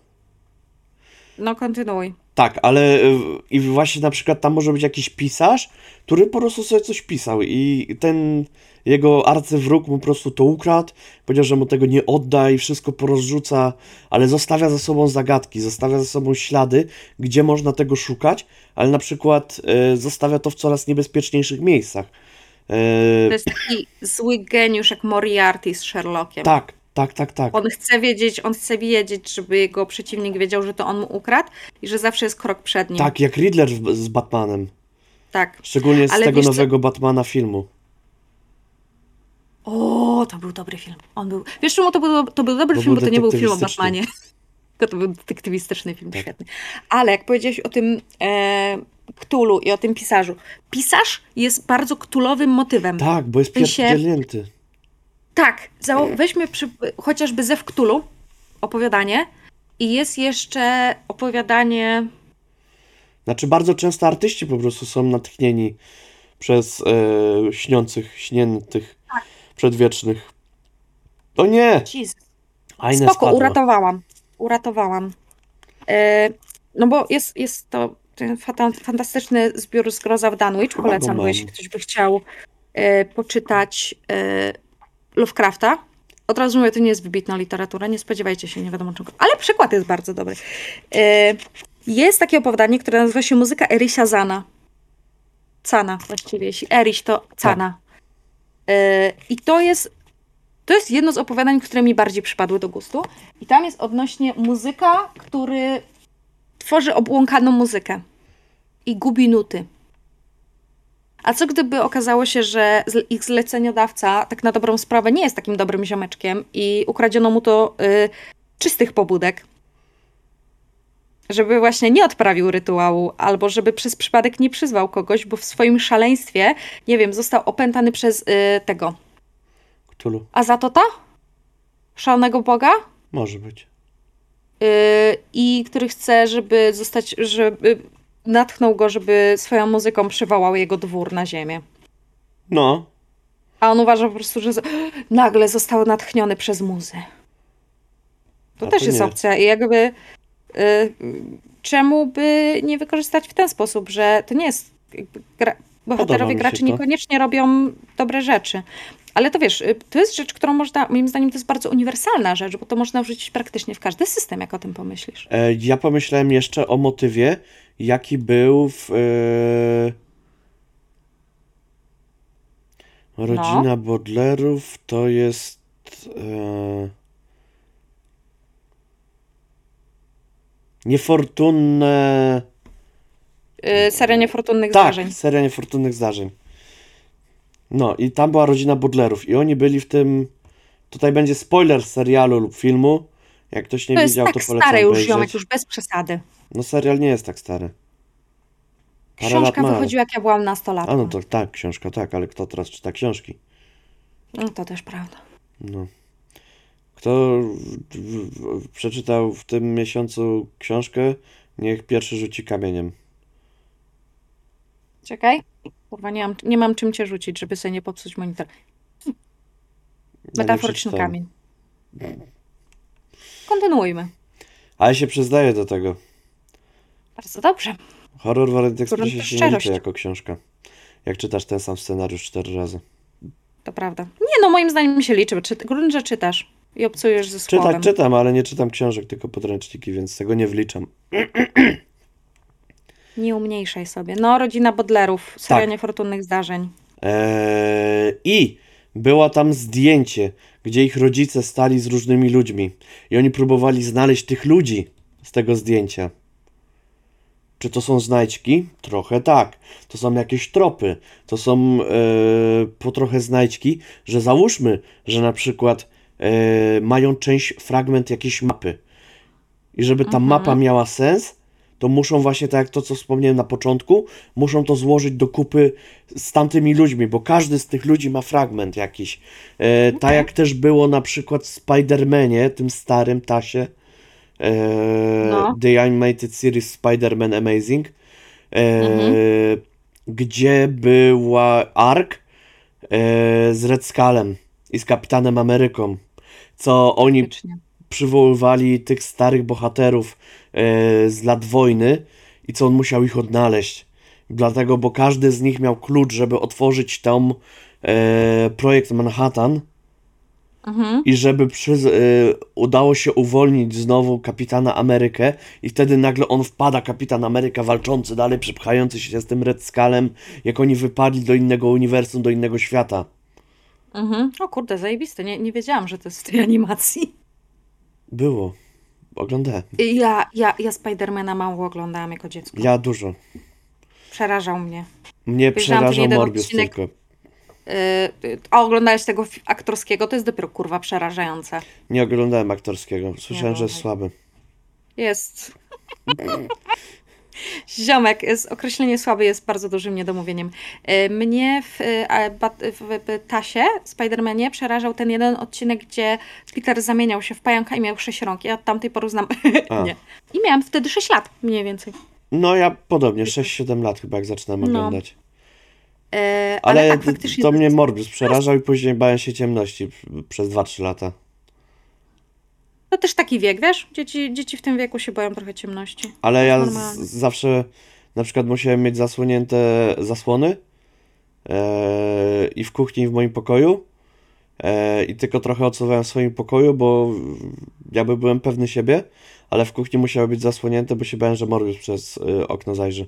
No, kontynuuj. Tak, ale y, i właśnie na przykład tam może być jakiś pisarz, który po prostu sobie coś pisał i ten jego arcywróg mu po prostu to ukradł, powiedział, że mu tego nie odda i wszystko porozrzuca, ale zostawia za sobą zagadki, zostawia za sobą ślady, gdzie można tego szukać, ale na przykład y, zostawia to w coraz niebezpieczniejszych miejscach. Y, To jest taki zły geniusz jak Moriarty z Sherlockiem. tak, tak, tak, tak. On chce wiedzieć, on chce wiedzieć, żeby jego przeciwnik wiedział, że to on mu ukradł i że zawsze jest krok przed nim. Tak, jak Riddler z, Batmanem. Tak. Szczególnie z Ale tego wiesz co- nowego Batmana filmu. O, to był dobry film. On był. Wiesz, czemu to był, to był dobry Bo film, był bo to nie był film o. Batmanie. [LAUGHS] Tylko to był detektywistyczny film, Tak. świetny. Ale jak powiedziałeś o tym e, Ktulu i o tym pisarzu. Pisarz jest bardzo ktulowym motywem. Tak, bo jest pierdzielnięty. Tak, za- weźmy przy, chociażby ze Wktulu opowiadanie i jest jeszcze opowiadanie. Znaczy, bardzo często artyści po prostu są natchnieni przez e, śniących, śniętych, Tak. przedwiecznych. O nie! Spoko, spadła. uratowałam. Uratowałam. E, no bo jest, jest to ten fata- fantastyczny zbiór zgroza w Dunwich. Chyba Polecam, bo jeśli ktoś by chciał e, poczytać e, Lovecrafta. Od razu mówię, to nie jest wybitna literatura, nie spodziewajcie się, nie wiadomo czego. Ale przykład jest bardzo dobry. E, jest takie opowiadanie, które nazywa się Muzyka Erisia Zana. Cana właściwie, jeśli Eriś to Cana. E, I to jest to jest jedno z opowiadań, które mi bardziej przypadły do gustu. I tam jest odnośnie muzyka, który tworzy obłąkaną muzykę i gubi nuty. A co gdyby okazało się, że ich zleceniodawca tak na dobrą sprawę nie jest takim dobrym ziomeczkiem i ukradziono mu to y, czystych pobudek? Żeby właśnie nie odprawił rytuału, albo żeby przez przypadek nie przyzwał kogoś, bo w swoim szaleństwie, nie wiem, został opętany przez y, tego Cthulhu. Azatota? Szalonego Boga? Może być. Yy, I który chce, żeby zostać, żeby natchnął go, żeby swoją muzyką przywołał jego dwór na ziemię. No, A on uważa po prostu, że nagle został natchniony przez muzę. To A też to jest nie. opcja i jakby y, y, czemu by nie wykorzystać w ten sposób, że to nie jest gra, bohaterowie graczy to. niekoniecznie robią dobre rzeczy. Ale to wiesz, y, to jest rzecz, którą można, moim zdaniem to jest bardzo uniwersalna rzecz, bo to można wrzucić praktycznie w każdy system, jak o tym pomyślisz. E, Ja pomyślałem jeszcze o motywie, jaki był w. E... Rodzina Bodlerów to jest. E... Niefortunne. Y, seria niefortunnych Tak, zdarzeń. seria niefortunnych zdarzeń. No i tam była rodzina Bodlerów i oni byli w tym. Tutaj będzie spoiler z serialu lub filmu. Jak ktoś nie To jest widział, tak to polecam stare już, ziomek, już bez przesady. No serial nie jest tak stary. Parę Książka wychodziła, jak ja byłam nastolatką. A no to tak, książka tak, ale kto teraz czyta książki? No to też prawda. No. Kto w, w, przeczytał w tym miesiącu książkę, niech pierwszy rzuci kamieniem. Czekaj. Kurwa, nie mam, nie mam czym cię rzucić, żeby sobie nie popsuć monitor. Ja nie Metaforyczny przeczytałem. kamień. Kontynuujmy. Ale się przyznaję do tego. Bardzo dobrze. Horror w Orient Expressie Grunt się nie liczy jako książka. Jak czytasz ten sam scenariusz cztery razy. To prawda. Nie no, moim zdaniem się liczy, bo czy, grunt, że czytasz i obcujesz ze słowem. Czytać czytam, ale nie czytam książek, tylko podręczniki, więc tego nie wliczam. [CLEARS THROAT] Nie umniejszaj sobie. No, rodzina Bodlerów, seria Tak. niefortunnych zdarzeń. Eee, I było tam zdjęcie, gdzie ich rodzice stali z różnymi ludźmi i oni próbowali znaleźć tych ludzi z tego zdjęcia. Czy to są znajdźki? Trochę tak. To są jakieś tropy. To są e, po trochę znajdźki, że załóżmy, że na przykład e, mają część, fragment jakiejś mapy. I żeby ta mapa miała sens, to muszą właśnie tak jak to, co wspomniałem na początku, muszą to złożyć do kupy z tamtymi ludźmi, bo każdy z tych ludzi ma fragment jakiś. E, tak jak też było na przykład w Spider-Manie, tym starym tasie, e, No. The Animated Series Spider-Man Amazing, e, gdzie była Ark e, z Red Skullem i z Kapitanem Ameryką, co oni Faktycznie. Przywoływali tych starych bohaterów e, z lat wojny i co on musiał ich odnaleźć. Dlatego, bo każdy z nich miał klucz, żeby otworzyć tam e, projekt Manhattan Mhm. i żeby przy, e, udało się uwolnić znowu kapitana Amerykę i wtedy nagle on wpada, kapitan Ameryka walczący dalej, przepchający się z tym Red Skullem, jak oni wypadli do innego uniwersum, do innego świata. Mhm. O kurde, zajebiste. Nie, nie wiedziałam, że to jest w tej animacji. Było. Oglądałem. Ja, ja, ja Spidermana mało oglądałam jako dziecko. Ja dużo. Przerażał mnie. Mnie przerażał Morbius odcinek. tylko. Yy, a oglądałeś tego aktorskiego? To jest dopiero kurwa przerażające. Nie oglądałem aktorskiego. Słyszałem, Nie, że jest słaby. Jest. [LAUGHS] Ziomek, określenie słaby jest bardzo dużym niedomówieniem. Yy, Mnie w, a, bat- w, w Tasie, Spidermanie, przerażał ten jeden odcinek, gdzie Peter zamieniał się w pająka i miał sześć rąk. Ja od tamtej pory znam. [LAUGHS] Nie. I miałam wtedy 6 lat, mniej więcej. No ja podobnie, 6-7 lat chyba jak zaczynam No. oglądać. Yy, Ale, ale, tak, to, mnie Morbius przerażał i później bałem się ciemności przez 2-3 lata. To też taki wiek, wiesz? Dzieci, dzieci w tym wieku się boją trochę ciemności. Ale ja z, zawsze na przykład musiałem mieć zasłonięte zasłony e, i w kuchni i w moim pokoju e, i tylko trochę odsuwałem w swoim pokoju, bo jakby byłem pewny siebie, ale w kuchni musiały być zasłonięte, bo się bałem, że Morbius przez e, okno zajrzy.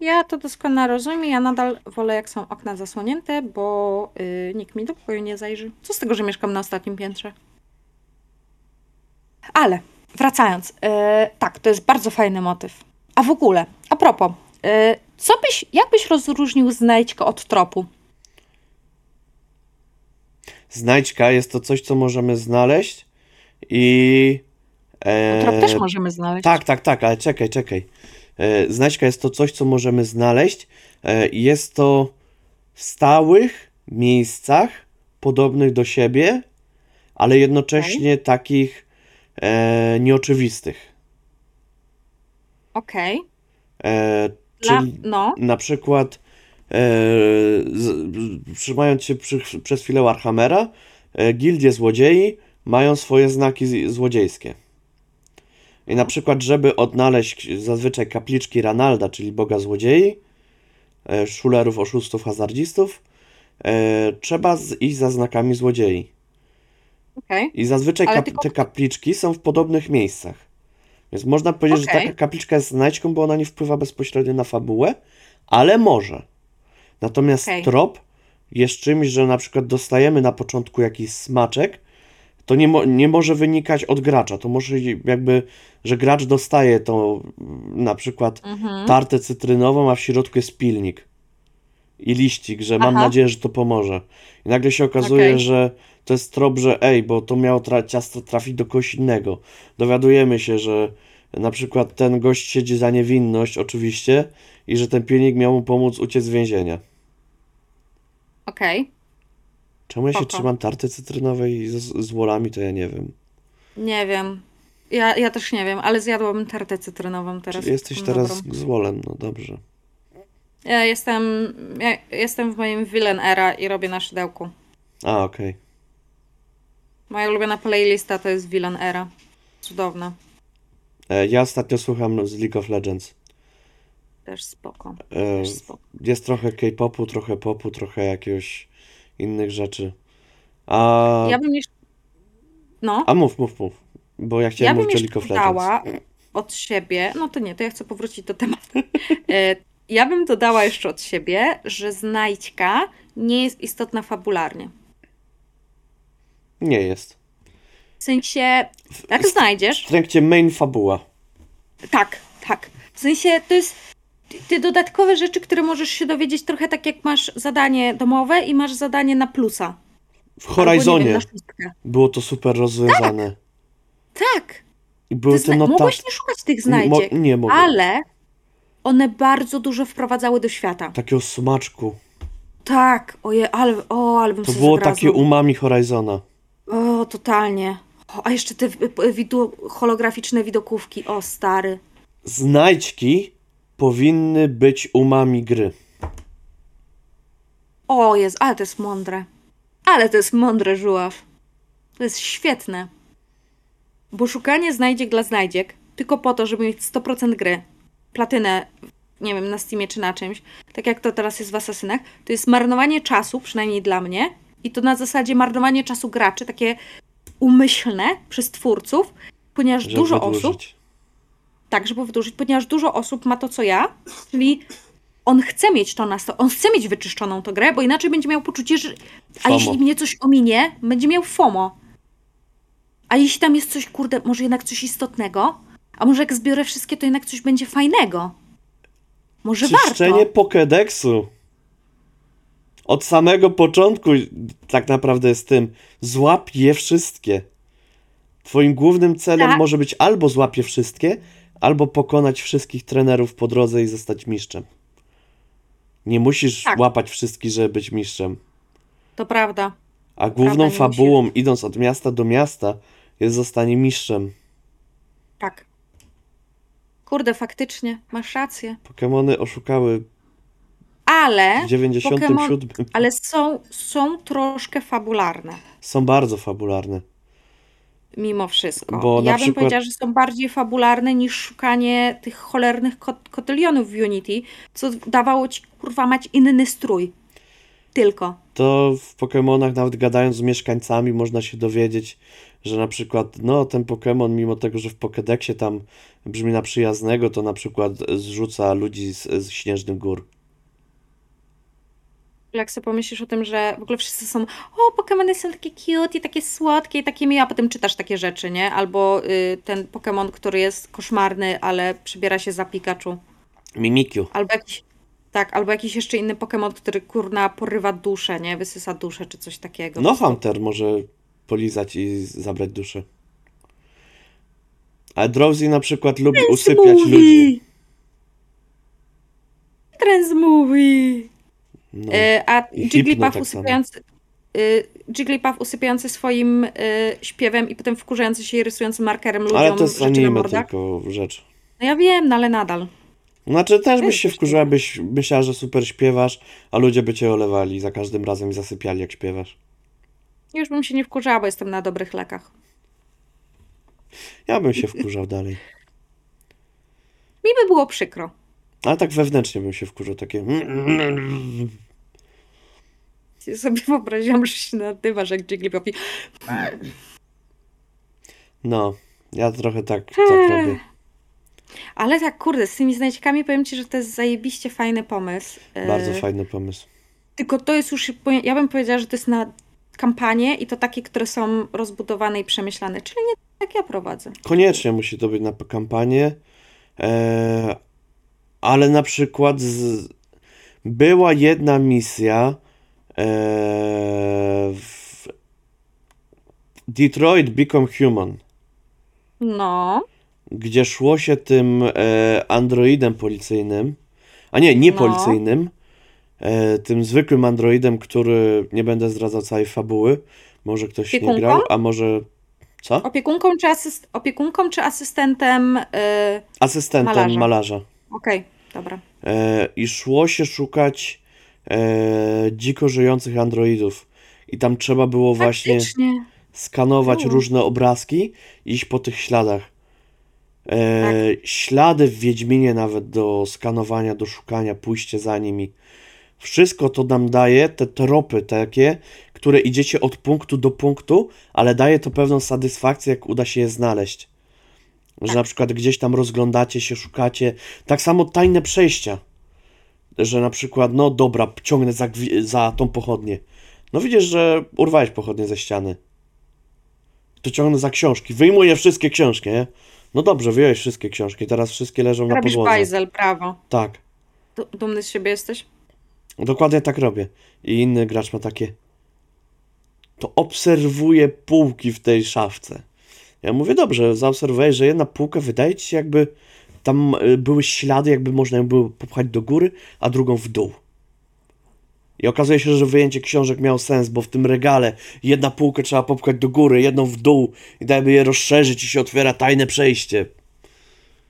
Ja to doskonale rozumiem. Ja nadal wolę, jak są okna zasłonięte, bo nikt mi do pokoju nie zajrzy. Co z tego, że mieszkam na ostatnim piętrze? Ale wracając, y, tak, to jest bardzo fajny motyw. A w ogóle, a propos, y, co byś, jak byś rozróżnił znajdźkę od tropu? Znajdźka jest to coś, co możemy znaleźć i... E, Trop też możemy znaleźć. Tak, tak, tak, ale czekaj, czekaj. E, znajdźka jest to coś, co możemy znaleźć e, jest to w stałych miejscach, podobnych do siebie, ale jednocześnie takich e, nieoczywistych. Okej. E, Dla- czyli No, na przykład z, trzymając się przy, przez chwilę Warhammera, e, gildie złodziei mają swoje znaki z- złodziejskie. I na przykład, żeby odnaleźć zazwyczaj kapliczki Ranalda, czyli boga złodziei, e, szulerów, oszustów, hazardzistów, e, trzeba z, iść za znakami złodziei. Okej. I zazwyczaj kap, tylko- te kapliczki są w podobnych miejscach. Więc można powiedzieć, że Okej. taka kapliczka jest znajdźką, bo ona nie wpływa bezpośrednio na fabułę, ale może. Natomiast Okej. trop jest czymś, że na przykład dostajemy na początku jakiś smaczek, to nie, mo- nie może wynikać od gracza. To może jakby, że gracz dostaje to mm, na przykład Mhm. tartę cytrynową, a w środku jest pilnik i liścik, że mam Aha. nadzieję, że to pomoże. I nagle się okazuje, Okej. że to jest trop, że ej, bo to miało tra- ciasto trafić do kogoś innego. Dowiadujemy się, że na przykład ten gość siedzi za niewinność, oczywiście, i że ten pilnik miał mu pomóc uciec z więzienia. Okej. Czemu ja się trzymam tarty cytrynowej z, z wolami, to ja nie wiem. Nie wiem. Ja, ja też nie wiem, ale zjadłabym tartę cytrynową teraz. Czyli jesteś teraz dobrą. z wolem, no dobrze. Ja jestem, ja jestem w moim villain era i robię na szydełku. A, okej. Moja ulubiona playlista to jest villain era. Cudowna. E, Ja ostatnio słucham z League of Legends. Też spoko. E, Też spoko. Jest trochę K-popu, trochę popu, trochę jakiegoś innych rzeczy. A, Ja bym jeszcze... No. a mów, mów, mów. Bo ja Ja chciałem bym mówić o jeszcze League of Legends. dodała od siebie, no to nie, to ja chcę powrócić do tematu. E, Ja bym dodała jeszcze od siebie, że znajdźka nie jest istotna fabularnie. Nie jest. W sensie, jak znajdziesz, W trakcie main fabuła. tak, tak. W sensie to jest ty dodatkowe rzeczy, które możesz się dowiedzieć trochę tak jak masz zadanie domowe i masz zadanie na plusa. W Horizonie było to super rozwiązane. Tak. I były Ty te notatki. mogłeś nie szukać tych znajdziek, Mo- nie mogę. ale one bardzo dużo wprowadzały do świata. Takiego smaczku. Tak, oje, ale, o, ale bym To było takie umami Horizona. O, totalnie. O, a jeszcze te widu, holograficzne widokówki. O, stary. Znajdźki powinny być umami gry. O, jest, ale to jest mądre. Ale to jest mądre, żuław. To jest świetne. Bo szukanie znajdziek dla znajdziek, tylko po to, żeby mieć 100% gry, platynę, nie wiem, na Steamie czy na czymś, tak jak to teraz jest w Asasynach, to jest marnowanie czasu, przynajmniej dla mnie, i to na zasadzie marnowanie czasu graczy, takie umyślne przez twórców, ponieważ Żeby dużo wydłużyć. osób tak, żeby wydłużyć, ponieważ dużo osób ma to, co ja, czyli on chce mieć to na sto, on chce mieć wyczyszczoną tę grę, bo inaczej będzie miał poczucie, że a FOMO. jeśli mnie coś ominie, będzie miał FOMO. A jeśli tam jest coś, kurde, może jednak coś istotnego, a może jak zbiorę wszystkie, to jednak coś będzie fajnego. Może Czyszczenie warto. Pokédexu. Od samego początku tak naprawdę jest tym. Złap je wszystkie. Twoim głównym celem Tak. może być albo złap je wszystkie, albo pokonać wszystkich trenerów po drodze i zostać mistrzem. Nie musisz Tak. łapać wszystkich, żeby być mistrzem. To prawda. A główną Prawda, fabułą, idąc od miasta do miasta, jest zostanie mistrzem. Tak. Kurde, faktycznie, masz rację. Pokémony oszukały Ale, w 97. Pokemon- ale są, są troszkę fabularne. Są bardzo fabularne. mimo wszystko. Bo ja bym przykład- powiedziała, że są bardziej fabularne niż szukanie tych cholernych kot kotylionów w Unity, co dawało ci kurwa mać inny strój. Tylko. to w Pokémonach, nawet gadając z mieszkańcami, można się dowiedzieć, że na przykład, no ten Pokémon, mimo tego, że w Pokédexie tam brzmi na przyjaznego, to na przykład zrzuca ludzi z, z śnieżnych gór. Jak sobie pomyślisz o tym, że w ogóle wszyscy są, o, Pokemony są takie cute i takie słodkie i takie miłe, a potem czytasz takie rzeczy, nie? Albo y, ten Pokémon, który jest koszmarny, ale przybiera się za Pikachu. Mimikyu. Albo jakiś, tak, albo jakiś jeszcze inny Pokémon, który kurna porywa duszę, nie? Wysysa duszę czy coś takiego. No Hunter może polizać i zabrać duszę. A Drowsy na przykład lubi usypiać ludzi. Trans movie. No. E, a Jigglypuff tak usypiający, y, Jigglypuff usypiający swoim y, śpiewem i potem wkurzający się i rysującym markerem ludziom Ale to jest anime tylko rzecz. No ja wiem, no ale nadal. Znaczy też byś się wkurzyła, byś myślała, że super śpiewasz, a ludzie by cię olewali za każdym razem i zasypiali jak śpiewasz. Już bym się nie wkurzała, bo jestem na dobrych lekach. Ja bym się wkurzał dalej. Mi by było przykro. Ale tak wewnętrznie bym się wkurzał, takie... Ja sobie [LAUGHS] wyobraziłam, że się nadywasz jak Jigglypuffy. No, ja trochę tak, tak robię. Ale tak, kurde, z tymi znajdźkami powiem Ci, że to jest zajebiście fajny pomysł. Bardzo E, fajny pomysł. Tylko to jest już, ja bym powiedziała, że to jest na kampanie i to takie, które są rozbudowane i przemyślane, czyli nie tak jak ja prowadzę. Koniecznie musi to być na kampanię, e, ale na przykład z, była jedna misja w Detroit Become Human, No, gdzie szło się tym e, androidem policyjnym, a nie, nie No. policyjnym, e, tym zwykłym androidem, który, nie będę zdradzał całej fabuły, może ktoś nie Opiekunką? grał, a może, co? opiekunką czy, asyst- opiekunką czy asystentem? Yy... Asystentem malarza. malarza. Okej, dobra. e, i szło się szukać e, dziko żyjących androidów. I tam trzeba było właśnie Faktycznie. skanować Było. różne obrazki i iść po tych śladach. E, Tak. Ślady w Wiedźminie nawet do skanowania, do szukania, pójście za nimi. Wszystko to nam daje, te tropy takie, które idziecie od punktu do punktu, ale daje to pewną satysfakcję, jak uda się je znaleźć. Że Tak. na przykład gdzieś tam rozglądacie się, szukacie. Tak samo tajne przejścia. Że na przykład, no dobra, ciągnę za, za tą pochodnię. No widzisz, że urwałeś pochodnię ze ściany. To ciągnę za książki. Wyjmuję wszystkie książki, nie? No dobrze, wyjąłeś wszystkie książki, teraz wszystkie leżą na Robisz podłodze. bajzel, brawo. Tak, Du- Dumny z siebie jesteś? dokładnie tak robię. I inny gracz ma takie. To obserwuję półki w tej szafce. Ja mówię, dobrze, zaobserwuję, że jedna półka wydaje ci się jakby tam y, były ślady, jakby można ją było popchać do góry, a drugą w dół. I okazuje się, że wyjęcie książek miało sens, bo w tym regale jedna półkę trzeba popchać do góry, jedną w dół i dajmy je rozszerzyć i się otwiera tajne przejście.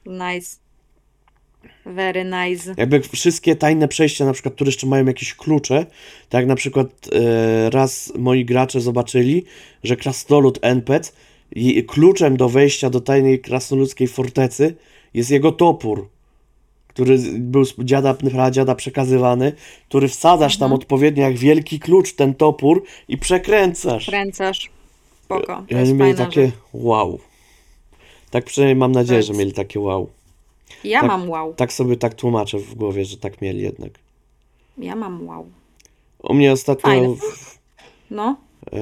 Nice. Very nice. Jakby wszystkie tajne przejścia, na przykład, które jeszcze mają jakieś klucze, tak jak na przykład e, raz moi gracze zobaczyli, że krasnolud NPC i kluczem do wejścia do tajnej krasnoludzkiej fortecy jest jego topór, który był z dziada, pradziada przekazywany, który wsadzasz tam odpowiednio jak wielki klucz ten topór i przekręcasz. Kręcasz. Spoko. Oni jest mieli takie rzecz. wow. Tak przynajmniej mam nadzieję, jest- że mieli takie wow. Ja tak- mam wow. Tak sobie tak tłumaczę w głowie, że tak mieli jednak. Ja mam wow. U mnie ostatnio w, No. e,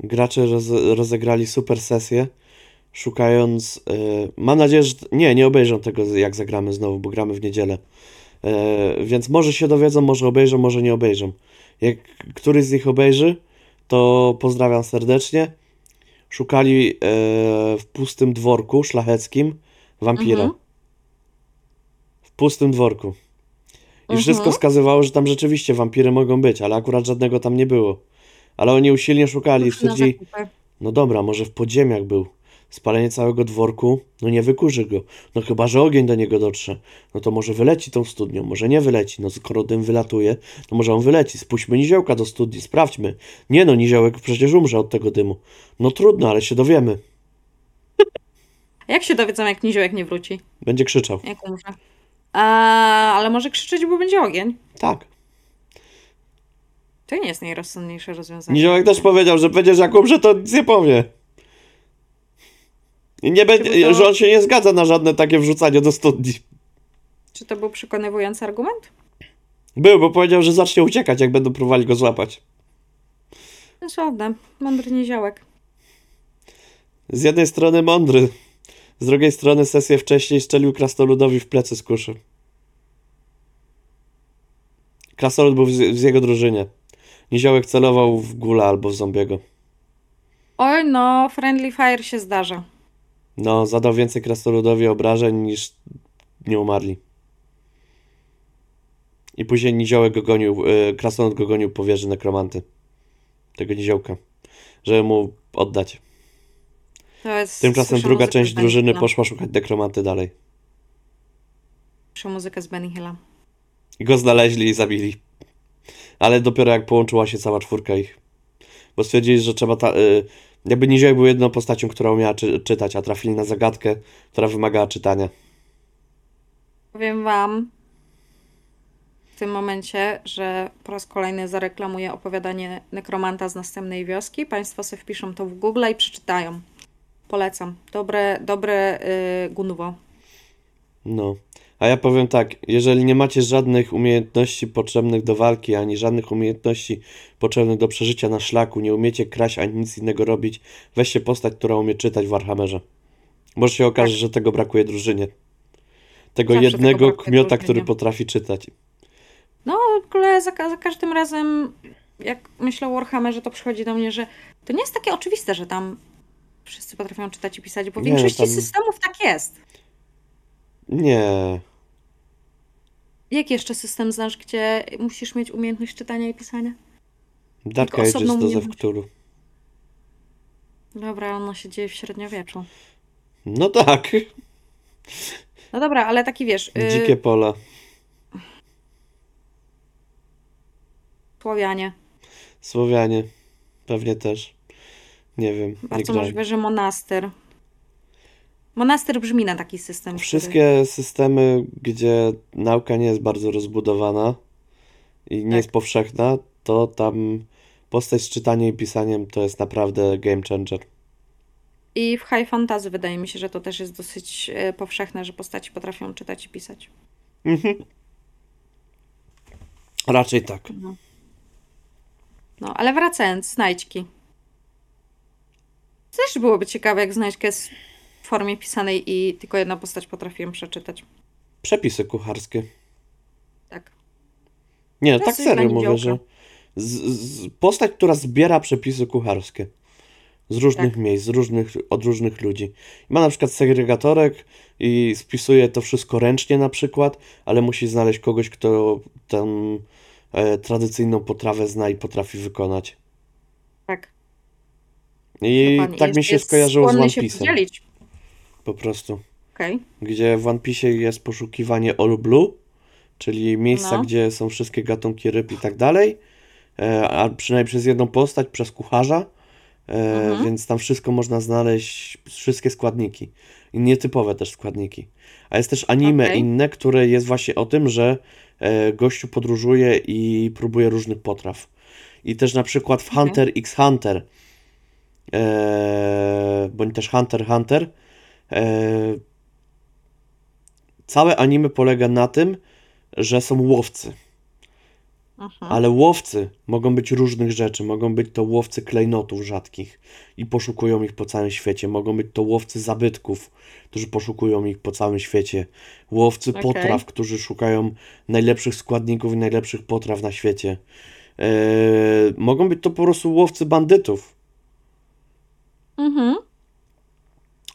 gracze roz, rozegrali super sesję, szukając. E, mam nadzieję, że. Nie, nie obejrzą tego, jak zagramy znowu, bo gramy w niedzielę. E, więc może się dowiedzą, może obejrzą, może nie obejrzą. Jak któryś z nich obejrzy, to pozdrawiam serdecznie. Szukali e, w pustym dworku szlacheckim wampira. Mhm. W pustym dworku. I Mhm. wszystko wskazywało, że tam rzeczywiście wampiry mogą być, ale akurat żadnego tam nie było. Ale oni usilnie szukali i stwierdzili, no dobra, może w podziemiach był. Spalenie całego dworku, no nie wykurzy go. No chyba, że ogień do niego dotrze. No to może wyleci tą studnią, może nie wyleci. No skoro dym wylatuje, to może on wyleci. Spuśćmy niziołka do studni, sprawdźmy. Nie no, niziołek przecież umrze od tego dymu. No trudno, ale się dowiemy. Jak się dowiedzą, jak niziołek nie wróci? Będzie krzyczał. Jak umrze? A, ale może krzyczeć, bo będzie ogień. Tak. To nie jest najrozsądniejsze rozwiązanie. Niziołek też powiedział, że będziesz jak umrze, to nic nie powie. I nie będzie, to- że on się nie zgadza na żadne takie wrzucanie do studni. Czy to był przekonywujący argument? Był, bo powiedział, że zacznie uciekać, jak będą próbowali go złapać. Sensowne. Mądry niziołek. Z jednej strony mądry, z drugiej strony sesję wcześniej strzelił krasnoludowi w plecy z kuszy. Krasnolud był w, z- w jego drużynie. Niziołek celował w gula albo w zombiego. Oj, no, friendly fire się zdarza. No, zadał więcej krasnoludowi obrażeń niż nie umarli. I później niziołek go gonił, yy, krasnolud go gonił po wieży nekromanty. Tego niziołka. Żeby mu oddać. Tymczasem druga część drużyny poszła szukać nekromanty dalej. Słyszę muzykę z Benny Hilla. I go znaleźli i zabili. Ale dopiero jak połączyła się cała czwórka ich. Bo stwierdzili, że trzeba ta... Y, jakby Niziołek był jedną postacią, która umiała czy, czytać, a trafili na zagadkę, która wymagała czytania. Powiem wam w tym momencie, że po raz kolejny zareklamuję opowiadanie Nekromanta z następnej wioski. Państwo sobie wpiszą to w Google i przeczytają. Polecam. Dobre, dobre yy, Gunwo. No. A ja powiem tak, jeżeli nie macie żadnych umiejętności potrzebnych do walki, ani żadnych umiejętności potrzebnych do przeżycia na szlaku, nie umiecie kraść ani nic innego robić, weźcie postać, która umie czytać w Warhammerze. Może się okaże, Tak. że tego brakuje drużynie. Tego Zawsze tego jednego brakuje kmiota, drużynie. który potrafi czytać. No, w ogóle za, za każdym razem, jak myślę o Warhammerze, to przychodzi do mnie, że to nie jest takie oczywiste, że tam wszyscy potrafią czytać i pisać, bo w Nie, większości tam- systemów tak jest. Nie. Jaki jeszcze system znasz, gdzie musisz mieć umiejętność czytania i pisania? Dark Ages do. Zewkturu. Dobra, ono się dzieje w średniowieczu. No tak. No dobra, ale taki wiesz, y, Dzikie pola. Słowianie. Słowianie. Pewnie też. Nie wiem. Bardzo możliwe, że monastyr. Monastyr brzmi na taki system. który- Wszystkie systemy, gdzie nauka nie jest bardzo rozbudowana i nie Tak. jest powszechna, to tam postać z czytaniem i pisaniem to jest naprawdę game changer. I w high fantasy wydaje mi się, że to też jest dosyć e, powszechne, że postaci potrafią czytać i pisać. Mhm. Raczej tak. No, no ale wracając, znajdźki. Też byłoby ciekawe, jak znajdźkę formie pisanej i tylko jedna postać potrafi ją przeczytać. Przepisy kucharskie. Tak. Nie, tak serio mówię, że z, z, postać, która zbiera przepisy kucharskie z różnych Tak. miejsc, z różnych, od różnych ludzi. Ma na przykład segregatorek i spisuje to wszystko ręcznie na przykład, ale musi znaleźć kogoś, kto tę e, tradycyjną potrawę zna i potrafi wykonać. Tak. I tak mi się skojarzyło z One się Piece'em. Po prostu. Okej. Gdzie w One Piece jest poszukiwanie All Blue, czyli miejsca, No. gdzie są wszystkie gatunki ryb i tak dalej, e, a przynajmniej przez jedną postać, przez kucharza, e, Mhm. więc tam wszystko można znaleźć, wszystkie składniki i nietypowe też składniki. A jest też anime Okej. inne, które jest właśnie o tym, że e, gościu podróżuje i próbuje różnych potraw. I też na przykład w. Hunter x Hunter, bądź też Hunter x Hunter, Całe anime polega na tym, że są łowcy, Mhm. ale łowcy mogą być różnych rzeczy. Mogą być to łowcy klejnotów rzadkich i poszukują ich po całym świecie. Mogą być to łowcy zabytków, którzy poszukują ich po całym świecie. Łowcy Okej. potraw, którzy szukają najlepszych składników i najlepszych potraw na świecie. Eee, mogą być to po prostu łowcy bandytów. Mhm.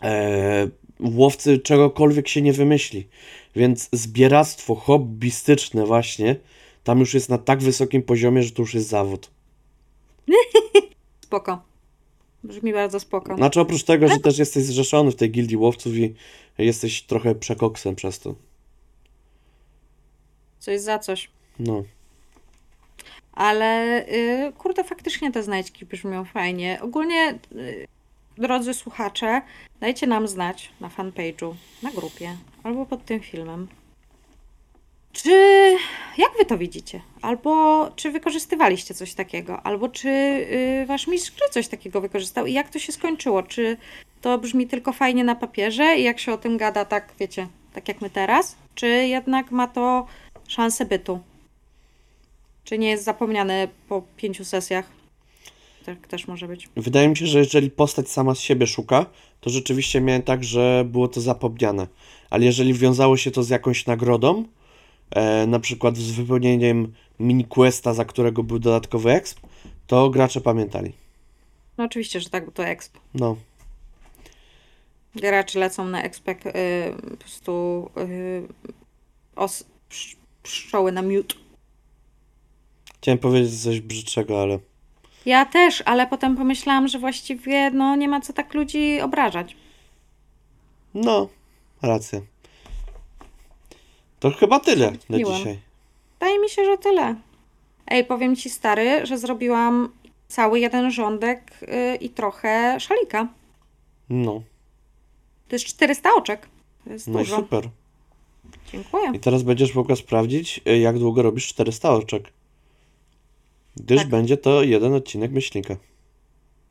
E, łowcy czegokolwiek się nie wymyśli. Więc zbieractwo hobbystyczne właśnie tam już jest na tak wysokim poziomie, że to już jest zawód. [LAUGHS] Spoko. Brzmi bardzo spoko. Znaczy oprócz tego, że też jesteś zrzeszony w tej gildii łowców i jesteś trochę przekoksem przez to. Coś za coś. No. Ale y, kurde, faktycznie te znajdźki brzmią fajnie. Ogólnie, y, drodzy słuchacze, dajcie nam znać na fanpage'u, na grupie albo pod tym filmem. Czy jak wy to widzicie? Albo czy wykorzystywaliście coś takiego? Albo czy y, wasz mistrz coś takiego wykorzystał i jak to się skończyło? Czy to brzmi tylko fajnie na papierze i jak się o tym gada, tak wiecie, tak jak my teraz? Czy jednak ma to szansę bytu? Czy nie jest zapomniane po pięciu sesjach? Tak też może być. Wydaje mi się, że jeżeli postać sama z siebie szuka, to rzeczywiście miałem tak, że było to zapomniane. Ale jeżeli wiązało się to z jakąś nagrodą, e, na przykład z wypełnieniem mini-questa, za którego był dodatkowy exp, to gracze pamiętali. No oczywiście, że tak, bo to exp. No. Gracze lecą na expek y, po prostu y, os, psz, pszczoły na miód. Chciałem powiedzieć coś brzydszego, ale Ja też, ale potem pomyślałam, że właściwie no nie ma co tak ludzi obrażać. no, racja. To chyba tyle na Miłam. dzisiaj. Wydaje mi się, że tyle. Ej, powiem ci stary, że zrobiłam cały jeden rządek y, i trochę szalika. No, To jest 400 oczek. To jest no i dużo. super. Dziękuję. I teraz będziesz mogła sprawdzić, y, jak długo robisz 400 oczek. Gdyż Tak. będzie to jeden odcinek myślnika.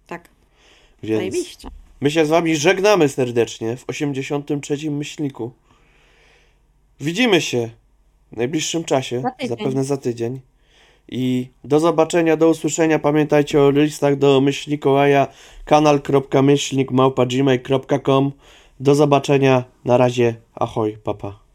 Tak, Więc zajebiście. my się z wami żegnamy serdecznie w 83 myślniku. Widzimy się w najbliższym czasie, Za zapewne za tydzień. I do zobaczenia, do usłyszenia. Pamiętajcie o listach do myślnikołaja kanal.myślnik.gmail.com Do zobaczenia. Na razie. Ahoj, papa.